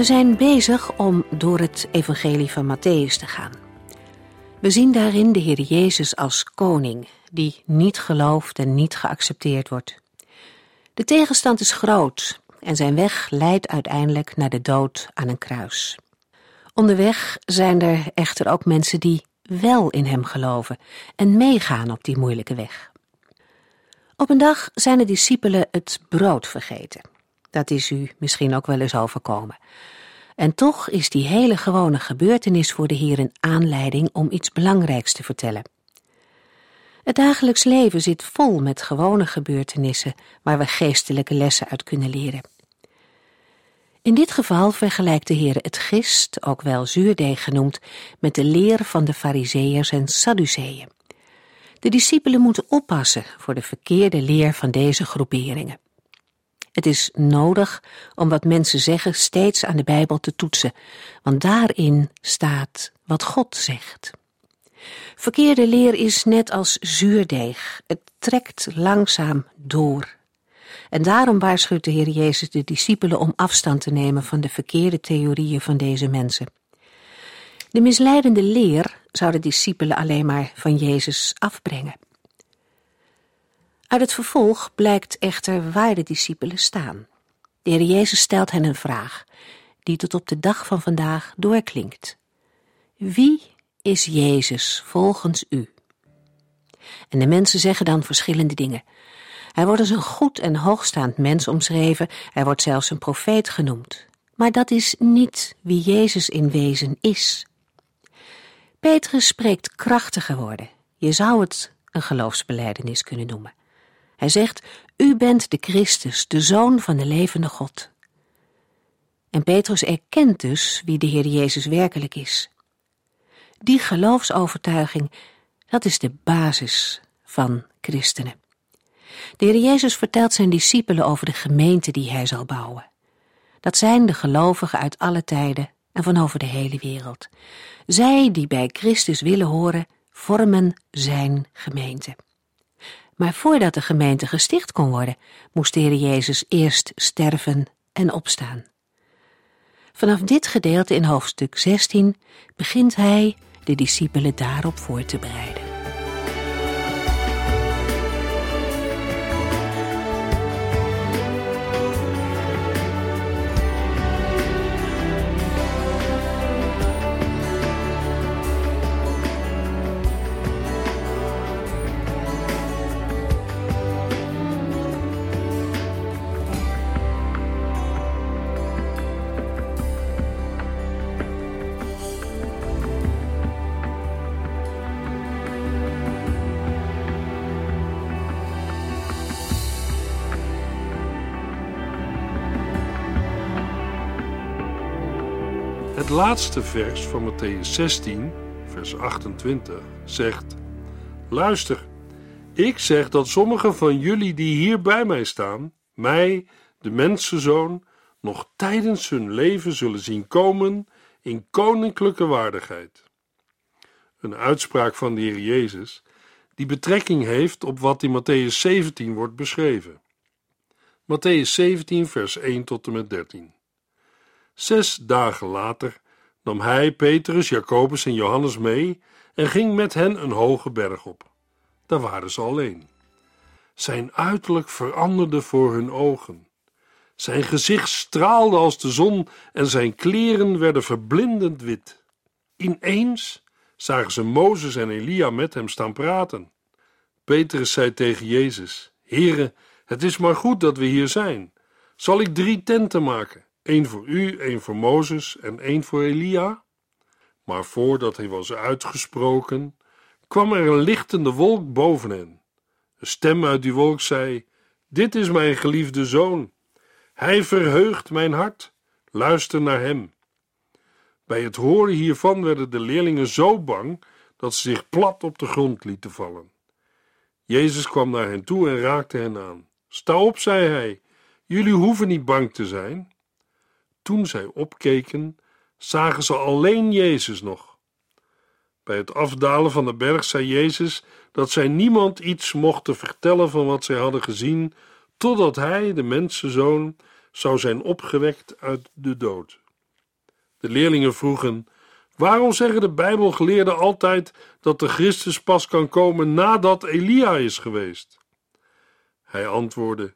We zijn bezig om door het evangelie van Matthäus te gaan. We zien daarin de Heer Jezus als koning, die niet geloofd en niet geaccepteerd wordt. De tegenstand is groot en zijn weg leidt uiteindelijk naar de dood aan een kruis. Onderweg zijn er echter ook mensen die wel in hem geloven en meegaan op die moeilijke weg. Op een dag zijn de discipelen het brood vergeten. Dat is u misschien ook wel eens overkomen. En toch is die hele gewone gebeurtenis voor de Heer een aanleiding om iets belangrijks te vertellen. Het dagelijks leven zit vol met gewone gebeurtenissen waar we geestelijke lessen uit kunnen leren. In dit geval vergelijkt de Heer het gist, ook wel zuurdeeg genoemd, met de leer van de Fariseërs en Sadduceeën. De discipelen moeten oppassen voor de verkeerde leer van deze groeperingen. Het is nodig om wat mensen zeggen steeds aan de Bijbel te toetsen, want daarin staat wat God zegt. Verkeerde leer is net als zuurdeeg, het trekt langzaam door. En daarom waarschuwt de Heer Jezus de discipelen om afstand te nemen van de verkeerde theorieën van deze mensen. De misleidende leer zou de discipelen alleen maar van Jezus afbrengen. Uit het vervolg blijkt echter waar de discipelen staan. De Heer Jezus stelt hen een vraag, die tot op de dag van vandaag doorklinkt. Wie is Jezus volgens u? En de mensen zeggen dan verschillende dingen. Hij wordt als een goed en hoogstaand mens omschreven, hij wordt zelfs een profeet genoemd. Maar dat is niet wie Jezus in wezen is. Petrus spreekt krachtige woorden. Je zou het een geloofsbeleidenis kunnen noemen. Hij zegt, u bent de Christus, de Zoon van de levende God. En Petrus erkent dus wie de Heer Jezus werkelijk is. Die geloofsovertuiging, dat is de basis van christenen. De Heer Jezus vertelt zijn discipelen over de gemeente die hij zal bouwen. Dat zijn de gelovigen uit alle tijden en van over de hele wereld. Zij die bij Christus willen horen, vormen zijn gemeente. Maar voordat de gemeente gesticht kon worden, moest de Heer Jezus eerst sterven en opstaan. Vanaf dit gedeelte in hoofdstuk 16 begint hij de discipelen daarop voor te bereiden. Het laatste vers van Matthäus 16, vers 28, zegt: Luister, ik zeg dat sommigen van jullie die hier bij mij staan, mij, de mensenzoon, nog tijdens hun leven zullen zien komen in koninklijke waardigheid. Een uitspraak van de Heer Jezus die betrekking heeft op wat in Matthäus 17 wordt beschreven. Matthäus 17, vers 1 tot en met 13. Zes dagen later nam hij Petrus, Jacobus en Johannes mee en ging met hen een hoge berg op. Daar waren ze alleen. Zijn uiterlijk veranderde voor hun ogen. Zijn gezicht straalde als de zon en zijn kleren werden verblindend wit. Ineens zagen ze Mozes en Elia met hem staan praten. Petrus zei tegen Jezus: Heere, het is maar goed dat we hier zijn. Zal ik drie tenten maken? Eén voor u, één voor Mozes en één voor Elia? Maar voordat hij was uitgesproken, kwam er een lichtende wolk boven hen. Een stem uit die wolk zei: Dit is mijn geliefde zoon. Hij verheugt mijn hart. Luister naar hem. Bij het horen hiervan werden de leerlingen zo bang dat ze zich plat op de grond lieten vallen. Jezus kwam naar hen toe en raakte hen aan. Sta op, zei hij, jullie hoeven niet bang te zijn. Toen zij opkeken, zagen ze alleen Jezus nog. Bij het afdalen van de berg zei Jezus dat zij niemand iets mochten vertellen van wat zij hadden gezien, totdat hij, de mensenzoon, zou zijn opgewekt uit de dood. De leerlingen vroegen: Waarom zeggen de Bijbelgeleerden altijd dat de Christus pas kan komen nadat Elia is geweest? Hij antwoordde: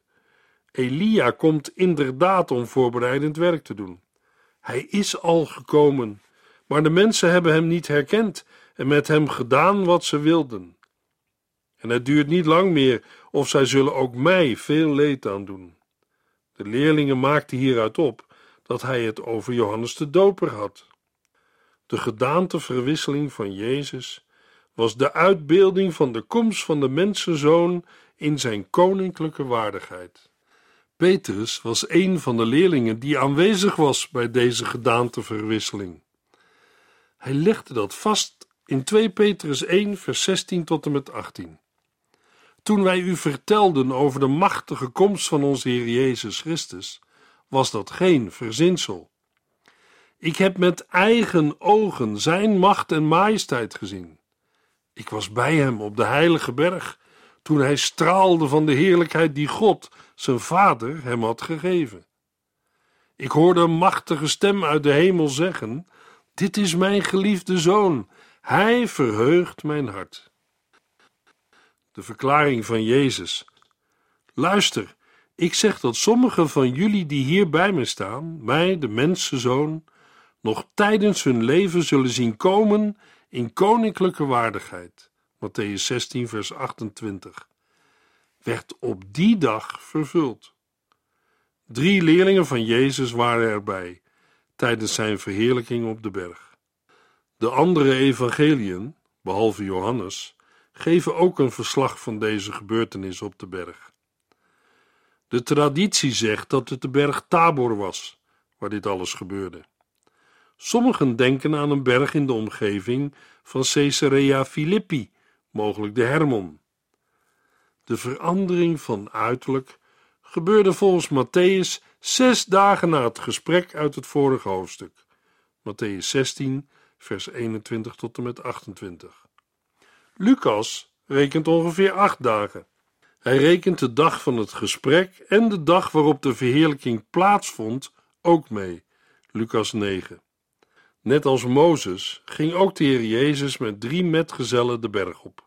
Elia komt inderdaad om voorbereidend werk te doen. Hij is al gekomen, maar de mensen hebben hem niet herkend en met hem gedaan wat ze wilden. En het duurt niet lang meer of zij zullen ook mij veel leed aandoen. De leerlingen maakten hieruit op dat hij het over Johannes de Doper had. De gedaanteverwisseling van Jezus was de uitbeelding van de komst van de mensenzoon in zijn koninklijke waardigheid. Petrus was een van de leerlingen die aanwezig was bij deze gedaanteverwisseling. Hij legde dat vast in 2 Petrus 1, vers 16 tot en met 18. Toen wij u vertelden over de machtige komst van onze Heer Jezus Christus, was dat geen verzinsel. Ik heb met eigen ogen zijn macht en majesteit gezien. Ik was bij hem op de heilige berg toen hij straalde van de heerlijkheid die God, zijn Vader, hem had gegeven. Ik hoorde een machtige stem uit de hemel zeggen: Dit is mijn geliefde zoon, hij verheugt mijn hart. De verklaring van Jezus. Luister, ik zeg dat sommigen van jullie die hier bij me staan, mij, de mensenzoon, nog tijdens hun leven zullen zien komen in koninklijke waardigheid. Matthäus 16, vers 28. Werd op die dag vervuld. Drie leerlingen van Jezus waren erbij tijdens zijn verheerlijking op de berg. De andere evangeliën, behalve Johannes, geven ook een verslag van deze gebeurtenis op de berg. De traditie zegt dat het de berg Tabor was, waar dit alles gebeurde. Sommigen denken aan een berg in de omgeving van Caesarea Philippi, mogelijk de Hermon. De verandering van uiterlijk gebeurde volgens Matthäus zes dagen na het gesprek uit het vorige hoofdstuk. Matthäus 16, vers 21 tot en met 28. Lucas rekent ongeveer acht dagen. Hij rekent de dag van het gesprek en de dag waarop de verheerlijking plaatsvond ook mee. Lucas 9. Net als Mozes ging ook de Heer Jezus met drie metgezellen de berg op.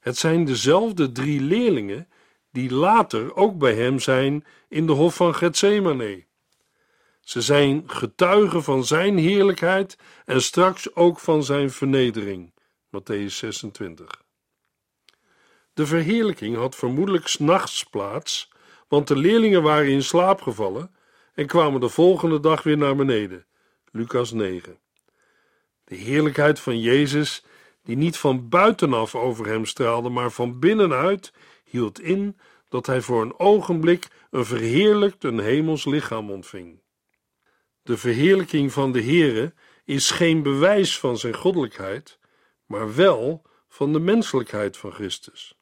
Het zijn dezelfde drie leerlingen die later ook bij hem zijn in de hof van Gethsemane. Ze zijn getuigen van zijn heerlijkheid en straks ook van zijn vernedering. Matthäus 26. De verheerlijking had vermoedelijk s'nachts plaats, want de leerlingen waren in slaap gevallen en kwamen de volgende dag weer naar beneden. Lucas 9. De heerlijkheid van Jezus, die niet van buitenaf over hem straalde, maar van binnenuit, hield in dat hij voor een ogenblik een verheerlijkt een hemels lichaam ontving. De verheerlijking van de Heere is geen bewijs van zijn goddelijkheid, maar wel van de menselijkheid van Christus.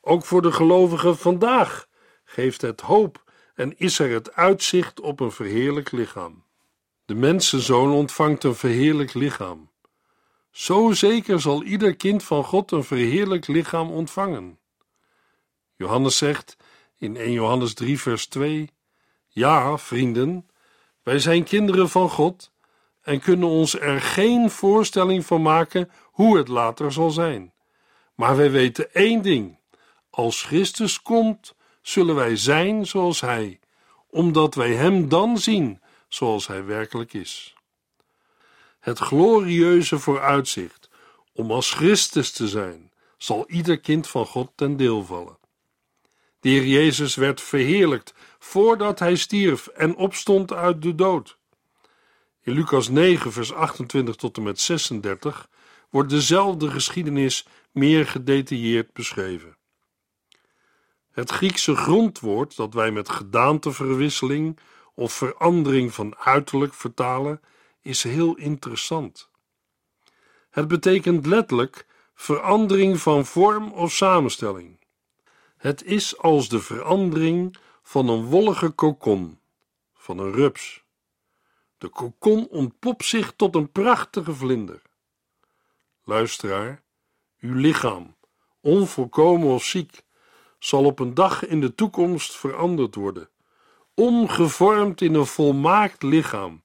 Ook voor de gelovigen vandaag geeft het hoop en is er het uitzicht op een verheerlijk lichaam. De mensenzoon ontvangt een verheerlijk lichaam. Zo zeker zal ieder kind van God een verheerlijk lichaam ontvangen. Johannes zegt in 1 Johannes 3, vers 2: Ja, vrienden, wij zijn kinderen van God en kunnen ons er geen voorstelling van maken hoe het later zal zijn. Maar wij weten één ding: als Christus komt, zullen wij zijn zoals Hij, omdat wij Hem dan zien zoals Hij werkelijk is. Het glorieuze vooruitzicht om als Christus te zijn, zal ieder kind van God ten deel vallen. De Heer Jezus werd verheerlijkt voordat Hij stierf en opstond uit de dood. In Lucas 9, vers 28 tot en met 36 wordt dezelfde geschiedenis meer gedetailleerd beschreven. Het Griekse grondwoord dat wij met gedaanteverwisseling of verandering van uiterlijk vertalen, is heel interessant. Het betekent letterlijk verandering van vorm of samenstelling. Het is als de verandering van een wollige kokon, van een rups. De kokon ontpopt zich tot een prachtige vlinder. Luisteraar, uw lichaam, onvolkomen of ziek, zal op een dag in de toekomst veranderd worden, omgevormd in een volmaakt lichaam,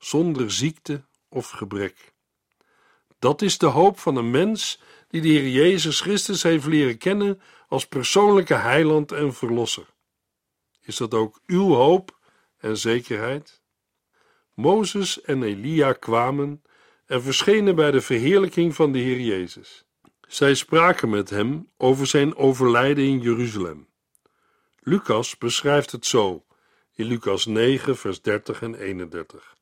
zonder ziekte of gebrek. Dat is de hoop van een mens die de Heer Jezus Christus heeft leren kennen als persoonlijke heiland en verlosser. Is dat ook uw hoop en zekerheid? Mozes en Elia kwamen en verschenen bij de verheerlijking van de Heer Jezus. Zij spraken met hem over zijn overlijden in Jeruzalem. Lucas beschrijft het zo in Lucas 9, vers 30 en 31.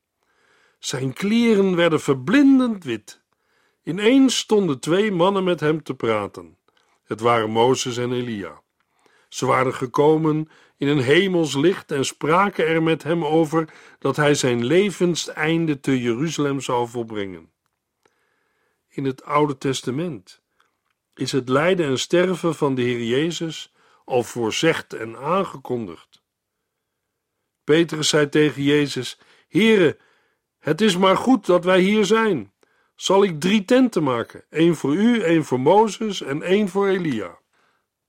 Zijn kleren werden verblindend wit. Ineens stonden twee mannen met hem te praten. Het waren Mozes en Elia. Ze waren gekomen in een hemels licht en spraken er met hem over dat hij zijn levenseinde te Jeruzalem zou volbrengen. In het Oude Testament is het lijden en sterven van de Heer Jezus al voorzegd en aangekondigd. Petrus zei tegen Jezus: Heere, het is maar goed dat wij hier zijn. Zal ik drie tenten maken: één voor u, één voor Mozes en één voor Elia?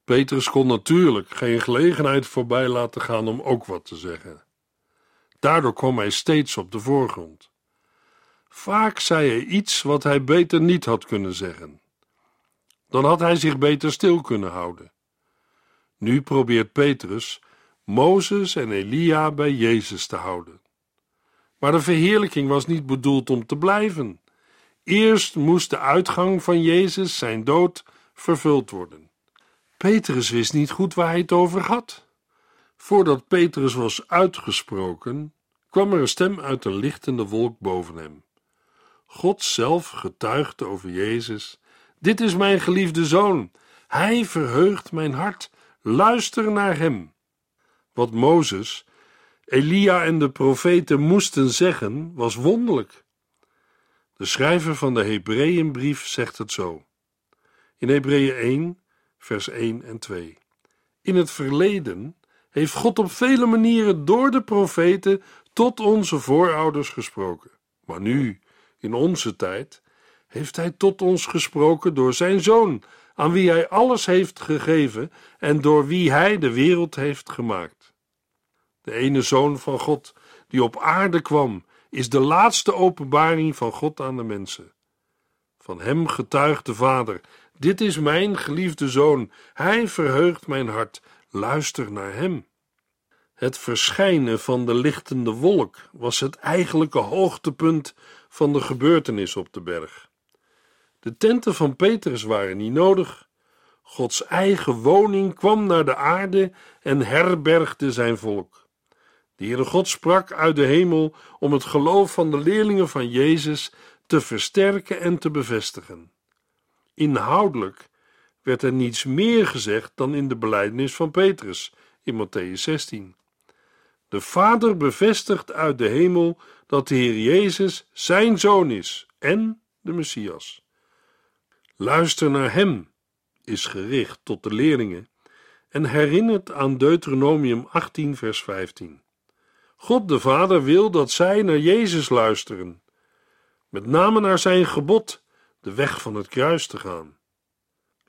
Petrus kon natuurlijk geen gelegenheid voorbij laten gaan om ook wat te zeggen. Daardoor kwam hij steeds op de voorgrond. Vaak zei hij iets wat hij beter niet had kunnen zeggen. Dan had hij zich beter stil kunnen houden. Nu probeert Petrus Mozes en Elia bij Jezus te houden. Maar de verheerlijking was niet bedoeld om te blijven. Eerst moest de uitgang van Jezus, zijn dood, vervuld worden. Petrus wist niet goed waar hij het over had. Voordat Petrus was uitgesproken, kwam er een stem uit de lichtende wolk boven hem. God zelf getuigde over Jezus: Dit is mijn geliefde zoon. Hij verheugt mijn hart. Luister naar hem. Wat Mozes, Elia en de profeten moesten zeggen, was wonderlijk. De schrijver van de Hebreeënbrief zegt het zo. In Hebreeën 1, vers 1 en 2. In het verleden heeft God op vele manieren door de profeten tot onze voorouders gesproken. Maar nu, in onze tijd, heeft Hij tot ons gesproken door Zijn Zoon, aan wie Hij alles heeft gegeven en door wie Hij de wereld heeft gemaakt. De ene Zoon van God, die op aarde kwam, is de laatste openbaring van God aan de mensen. Van Hem getuigt de Vader: Dit is mijn geliefde Zoon, Hij verheugt mijn hart, luister naar Hem. Het verschijnen van de lichtende wolk was het eigenlijke hoogtepunt van de gebeurtenis op de berg. De tenten van Petrus waren niet nodig. Gods eigen woning kwam naar de aarde en herbergde zijn volk. De Heere God sprak uit de hemel om het geloof van de leerlingen van Jezus te versterken en te bevestigen. Inhoudelijk werd er niets meer gezegd dan in de belijdenis van Petrus in Matthäus 16. De Vader bevestigt uit de hemel dat de Heer Jezus zijn zoon is en de Messias. Luister naar hem is gericht tot de leerlingen en herinnert aan Deuteronomium 18, vers 15. God de Vader wil dat zij naar Jezus luisteren, met name naar zijn gebod, de weg van het kruis te gaan.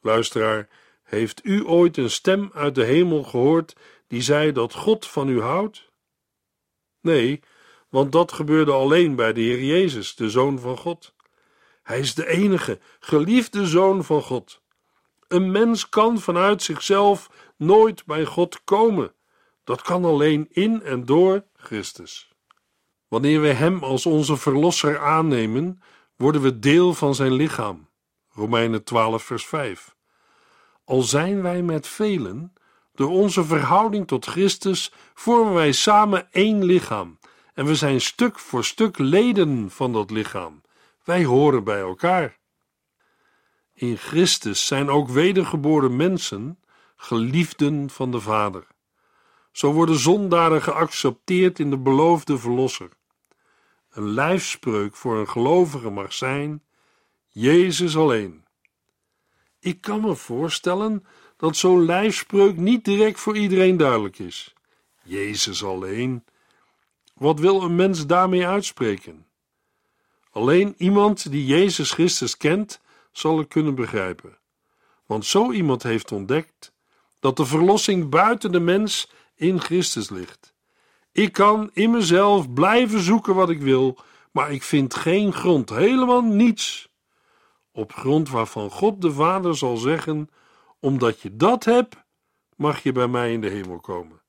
Luisteraar, heeft u ooit een stem uit de hemel gehoord die zei dat God van u houdt? Nee, want dat gebeurde alleen bij de Heer Jezus, de Zoon van God. Hij is de enige, geliefde Zoon van God. Een mens kan vanuit zichzelf nooit bij God komen. Dat kan alleen in en door Christus. Wanneer we Hem als onze Verlosser aannemen, worden we deel van Zijn lichaam. Romeinen 12, vers 5. Al zijn wij met velen, door onze verhouding tot Christus vormen wij samen één lichaam en we zijn stuk voor stuk leden van dat lichaam. Wij horen bij elkaar. In Christus zijn ook wedergeboren mensen geliefden van de Vader. Zo worden zondaren geaccepteerd in de beloofde Verlosser. een lijfspreuk voor een gelovige mag zijn: Jezus alleen. Ik kan me voorstellen dat zo'n lijfspreuk niet direct voor iedereen duidelijk is. Jezus alleen. Wat wil een mens daarmee uitspreken? Alleen iemand die Jezus Christus kent, zal het kunnen begrijpen. Want zo iemand heeft ontdekt dat de verlossing buiten de mens in Christus ligt. Ik kan in mezelf blijven zoeken wat ik wil, maar ik vind geen grond, helemaal niets. Op grond waarvan God de Vader zal zeggen: Omdat je dat hebt, mag je bij mij in de hemel komen.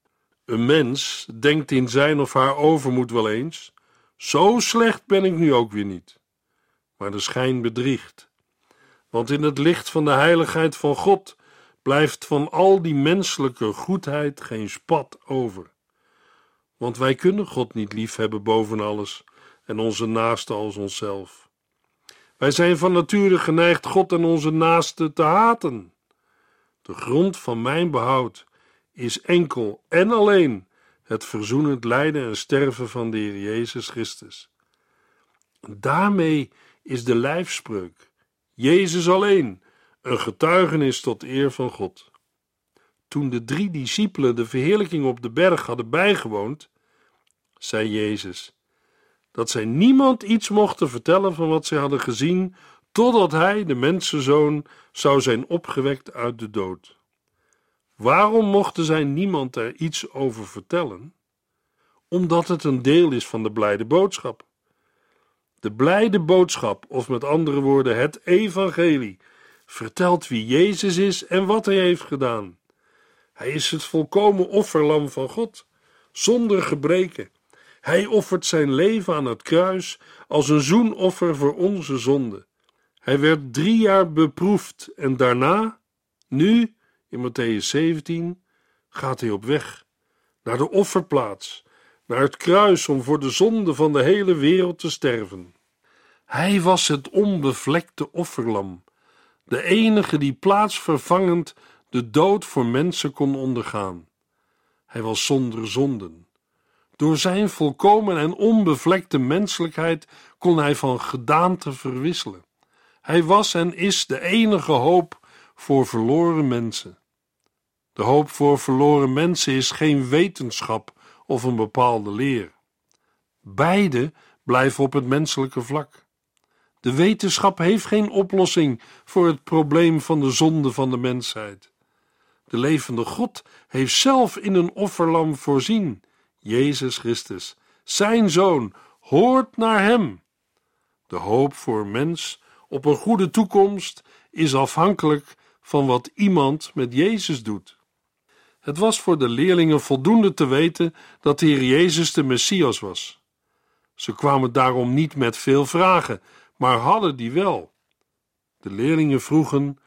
Een mens denkt in zijn of haar overmoed wel eens: Zo slecht ben ik nu ook weer niet. Maar de schijn bedriegt. Want in het licht van de heiligheid van God blijft van al die menselijke goedheid geen spat over. Want wij kunnen God niet liefhebben boven alles en onze naaste als onszelf. Wij zijn van nature geneigd God en onze naaste te haten. De grond van mijn behoud is enkel en alleen het verzoenend lijden en sterven van de Heer Jezus Christus. Daarmee is de lijfspreuk, Jezus alleen, een getuigenis tot eer van God. Toen de drie discipelen de verheerlijking op de berg hadden bijgewoond, zei Jezus dat zij niemand iets mochten vertellen van wat zij hadden gezien, totdat hij, de mensenzoon, zou zijn opgewekt uit de dood. Waarom mochten zij niemand er iets over vertellen? Omdat het een deel is van de blijde boodschap. De blijde boodschap, of met andere woorden het evangelie, vertelt wie Jezus is en wat hij heeft gedaan. Hij is het volkomen offerlam van God, zonder gebreken. Hij offert zijn leven aan het kruis als een zoenoffer voor onze zonde. Hij werd drie jaar beproefd en daarna, nu, in Matthäus 17, gaat hij op weg naar de offerplaats, naar het kruis om voor de zonde van de hele wereld te sterven. Hij was het onbevlekte offerlam, de enige die plaatsvervangend de dood voor mensen kon ondergaan. Hij was zonder zonden. Door zijn volkomen en onbevlekte menselijkheid kon hij van gedaante verwisselen. Hij was en is de enige hoop voor verloren mensen. De hoop voor verloren mensen is geen wetenschap of een bepaalde leer. Beide blijven op het menselijke vlak. De wetenschap heeft geen oplossing voor het probleem van de zonde van de mensheid. De levende God heeft zelf in een offerlam voorzien, Jezus Christus, zijn zoon, hoort naar hem. De hoop voor mens op een goede toekomst is afhankelijk van wat iemand met Jezus doet. Het was voor de leerlingen voldoende te weten dat de Heer Jezus de Messias was. Ze kwamen daarom niet met veel vragen, maar hadden die wel. De leerlingen vroegen: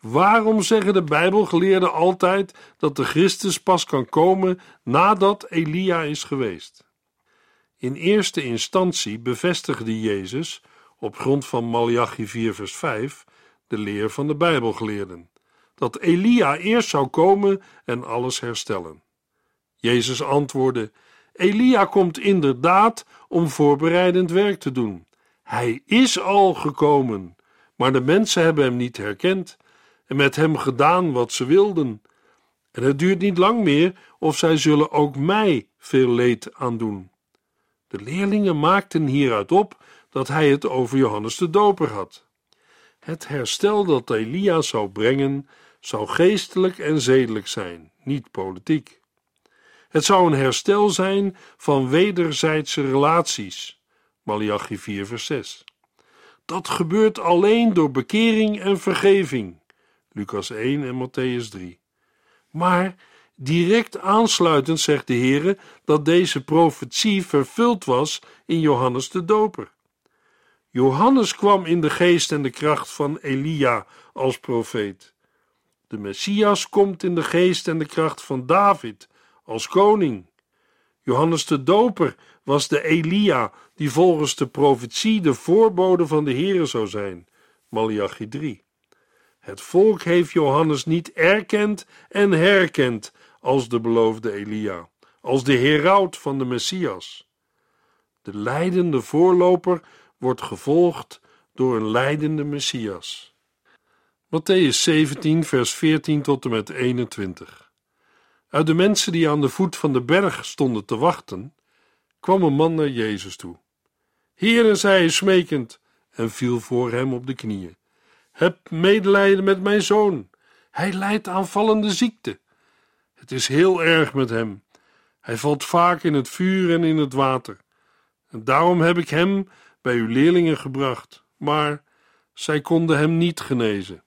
Waarom zeggen de Bijbelgeleerden altijd dat de Christus pas kan komen nadat Elia is geweest? In eerste instantie bevestigde Jezus, op grond van Malachi 4 vers 5, de leer van de Bijbelgeleerden, dat Elia eerst zou komen en alles herstellen. Jezus antwoordde: Elia komt inderdaad om voorbereidend werk te doen. Hij is al gekomen, maar de mensen hebben hem niet herkend en met hem gedaan wat ze wilden. En het duurt niet lang meer of zij zullen ook mij veel leed aandoen. De leerlingen maakten hieruit op dat hij het over Johannes de Doper had. Het herstel dat Elia zou brengen, zou geestelijk en zedelijk zijn, niet politiek. Het zou een herstel zijn van wederzijdse relaties. Malachi 4 vers 6. Dat gebeurt alleen door bekering en vergeving. Lucas 1 en Matthäus 3. Maar direct aansluitend zegt de Heere dat deze profetie vervuld was in Johannes de Doper. Johannes kwam in de geest en de kracht van Elia als profeet. De Messias komt in de geest en de kracht van David als koning. Johannes de Doper was de Elia die volgens de profetie de voorbode van de Heere zou zijn. Malachi 3. Het volk heeft Johannes niet erkend en herkend als de beloofde Elia, als de heraut van de Messias. De leidende voorloper wordt gevolgd door een leidende Messias. Matthäus 17, vers 14 tot en met 21. Uit de mensen die aan de voet van de berg stonden te wachten, kwam een man naar Jezus toe. Heere, zei hij smekend, en viel voor hem op de knieën. Heb medelijden met mijn zoon. Hij lijdt aan vallende ziekte. Het is heel erg met hem. Hij valt vaak in het vuur en in het water. En daarom heb ik hem bij uw leerlingen gebracht, maar zij konden hem niet genezen.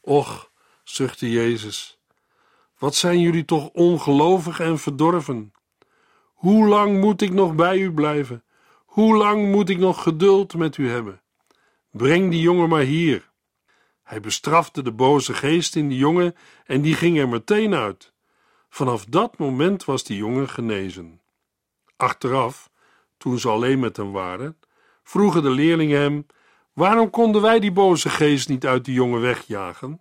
Och, zuchtte Jezus, wat zijn jullie toch ongelovig en verdorven? Hoe lang moet ik nog bij u blijven? Hoe lang moet ik nog geduld met u hebben? Breng die jongen maar hier. Hij bestrafte de boze geest in die jongen en die ging er meteen uit. Vanaf dat moment was die jongen genezen. Achteraf, toen ze alleen met hem waren, vroegen de leerlingen hem: Waarom konden wij die boze geest niet uit die jongen wegjagen?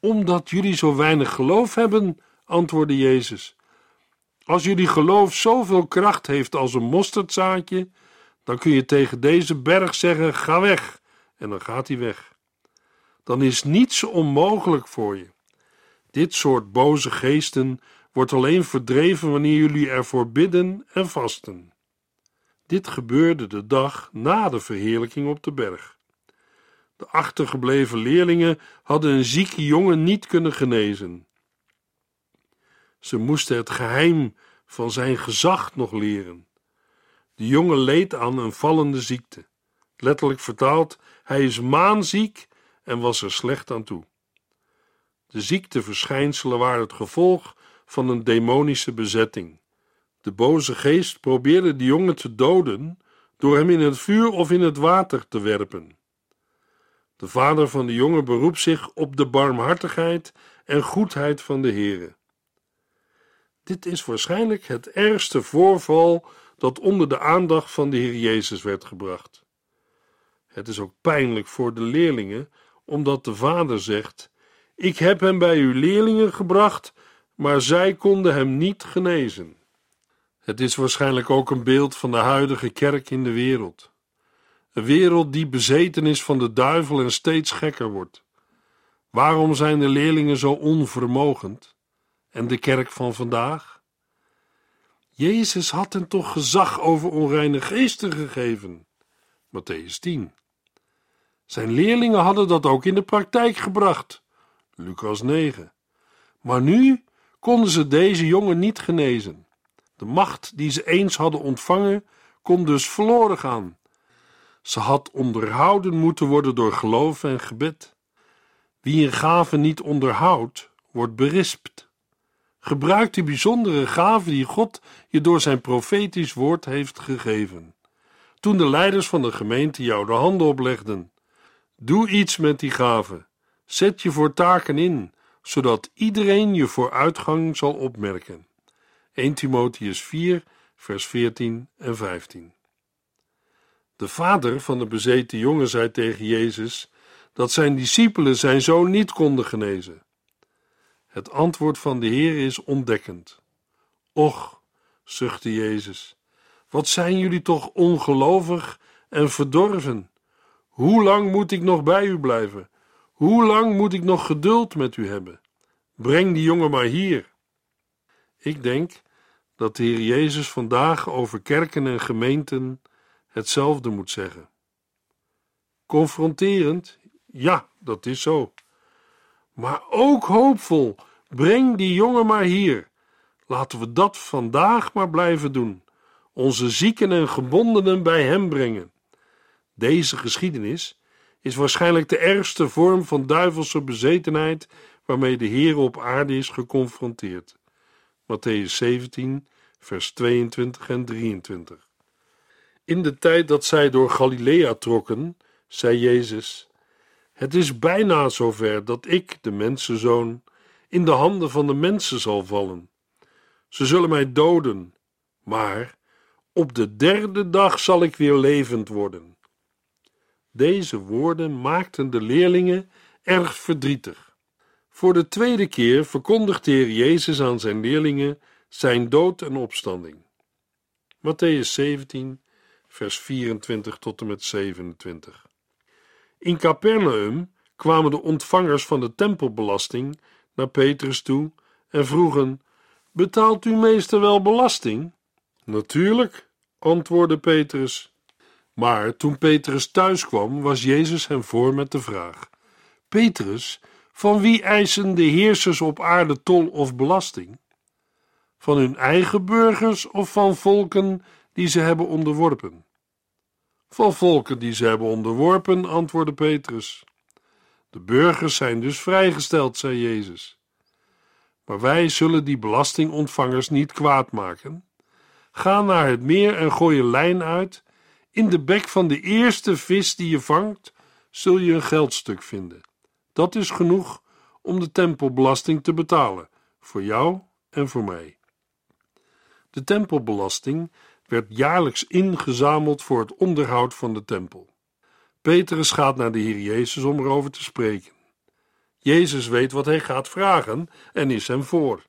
Omdat jullie zo weinig geloof hebben, antwoordde Jezus. Als jullie geloof zoveel kracht heeft als een mosterdzaadje, dan kun je tegen deze berg zeggen: Ga weg, en dan gaat hij weg. Dan is niets onmogelijk voor je. Dit soort boze geesten wordt alleen verdreven wanneer jullie ervoor bidden en vasten. Dit gebeurde de dag na de verheerlijking op de berg. De achtergebleven leerlingen hadden een zieke jongen niet kunnen genezen. Ze moesten het geheim van zijn gezag nog leren. De jongen leed aan een vallende ziekte. Letterlijk vertaald, hij is maanziek en was er slecht aan toe. De ziekteverschijnselen waren het gevolg van een demonische bezetting. De boze geest probeerde de jongen te doden door hem in het vuur of in het water te werpen. De vader van de jongen beroept zich op de barmhartigheid en goedheid van de Heere. Dit is waarschijnlijk het ergste voorval dat onder de aandacht van de Heer Jezus werd gebracht. Het is ook pijnlijk voor de leerlingen, omdat de vader zegt: Ik heb hem bij uw leerlingen gebracht, maar zij konden hem niet genezen. Het is waarschijnlijk ook een beeld van de huidige kerk in de wereld. Een wereld die bezeten is van de duivel en steeds gekker wordt. Waarom zijn de leerlingen zo onvermogend? En de kerk van vandaag? Jezus had hen toch gezag over onreine geesten gegeven. Matthäus 10. Zijn leerlingen hadden dat ook in de praktijk gebracht. Lucas 9. Maar nu konden ze deze jongen niet genezen. De macht die ze eens hadden ontvangen, kon dus verloren gaan. Ze had onderhouden moeten worden door geloof en gebed. Wie een gave niet onderhoudt, wordt berispt. Gebruik die bijzondere gave die God je door zijn profetisch woord heeft gegeven. Toen de leiders van de gemeente jou de handen oplegden, doe iets met die gave. Zet je voor taken in, zodat iedereen je vooruitgang zal opmerken. 1 Timotheus 4, vers 14 en 15. De vader van de bezeten jongen zei tegen Jezus dat zijn discipelen zijn zoon niet konden genezen. Het antwoord van de Heer is ontdekkend. Och, zuchtte Jezus, wat zijn jullie toch ongelovig en verdorven? Hoe lang moet ik nog bij u blijven? Hoe lang moet ik nog geduld met u hebben? Breng die jongen maar hier. Ik denk dat de Heer Jezus vandaag over kerken en gemeenten hetzelfde moet zeggen. Confronterend, ja, dat is zo. Maar ook hoopvol, breng die jongen maar hier. Laten we dat vandaag maar blijven doen. Onze zieken en gebondenen bij hem brengen. Deze geschiedenis is waarschijnlijk de ergste vorm van duivelse bezetenheid waarmee de Heer op aarde is geconfronteerd. Matthäus 17, vers 22 en 23. In de tijd dat zij door Galilea trokken, zei Jezus: Het is bijna zover dat ik, de mensenzoon, in de handen van de mensen zal vallen. Ze zullen mij doden, maar op de derde dag zal ik weer levend worden. Deze woorden maakten de leerlingen erg verdrietig. Voor de tweede keer verkondigt de Heer Jezus aan zijn leerlingen zijn dood en opstanding. Matthäus 17, vers 24 tot en met 27. In Capernaum kwamen de ontvangers van de tempelbelasting naar Petrus toe en vroegen: Betaalt uw meester wel belasting? Natuurlijk, antwoordde Petrus. Maar toen Petrus thuis kwam, was Jezus hem voor met de vraag: Petrus, van wie eisen de heersers op aarde tol of belasting? Van hun eigen burgers of van volken die ze hebben onderworpen? Van volken die ze hebben onderworpen, antwoordde Petrus. De burgers zijn dus vrijgesteld, zei Jezus. Maar wij zullen die belastingontvangers niet kwaad maken. Ga naar het meer en gooi je lijn uit. In de bek van de eerste vis die je vangt, zul je een geldstuk vinden. Dat is genoeg om de tempelbelasting te betalen, voor jou en voor mij. De tempelbelasting werd jaarlijks ingezameld voor het onderhoud van de tempel. Petrus gaat naar de Heer Jezus om erover te spreken. Jezus weet wat hij gaat vragen en is hem voor.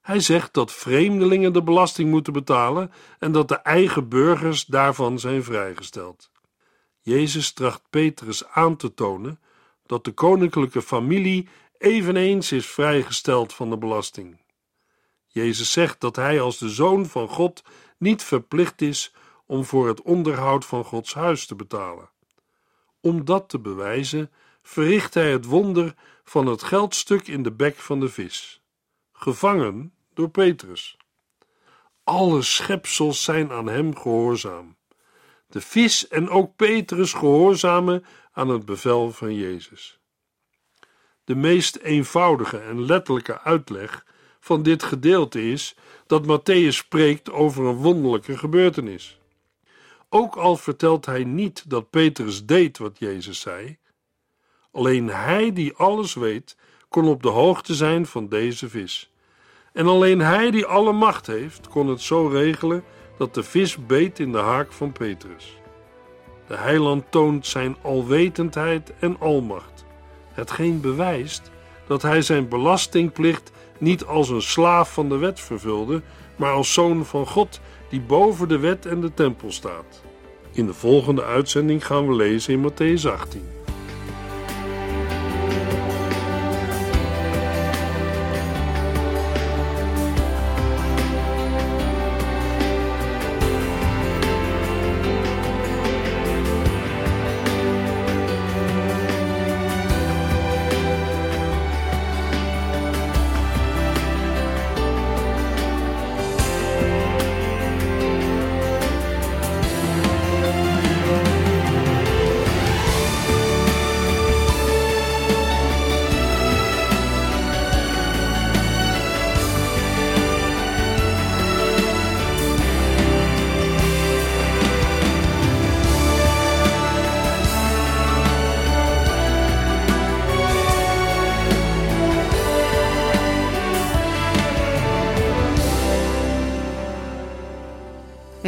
Hij zegt dat vreemdelingen de belasting moeten betalen en dat de eigen burgers daarvan zijn vrijgesteld. Jezus tracht Petrus aan te tonen dat de koninklijke familie eveneens is vrijgesteld van de belasting. Jezus zegt dat hij als de zoon van God niet verplicht is om voor het onderhoud van Gods huis te betalen. Om dat te bewijzen, verricht hij het wonder van het geldstuk in de bek van de vis, gevangen door Petrus. Alle schepsels zijn aan hem gehoorzaam. De vis en ook Petrus gehoorzamen aan het bevel van Jezus. De meest eenvoudige en letterlijke uitleg van dit gedeelte is dat Matthäus spreekt over een wonderlijke gebeurtenis. Ook al vertelt hij niet dat Petrus deed wat Jezus zei, alleen hij die alles weet, kon op de hoogte zijn van deze vis. En alleen hij die alle macht heeft, kon het zo regelen dat de vis beet in de haak van Petrus. De heiland toont zijn alwetendheid en almacht, hetgeen bewijst dat hij zijn belastingplicht niet als een slaaf van de wet vervulde, maar als zoon van God die boven de wet en de tempel staat. In de volgende uitzending gaan we lezen in Matthäus 18.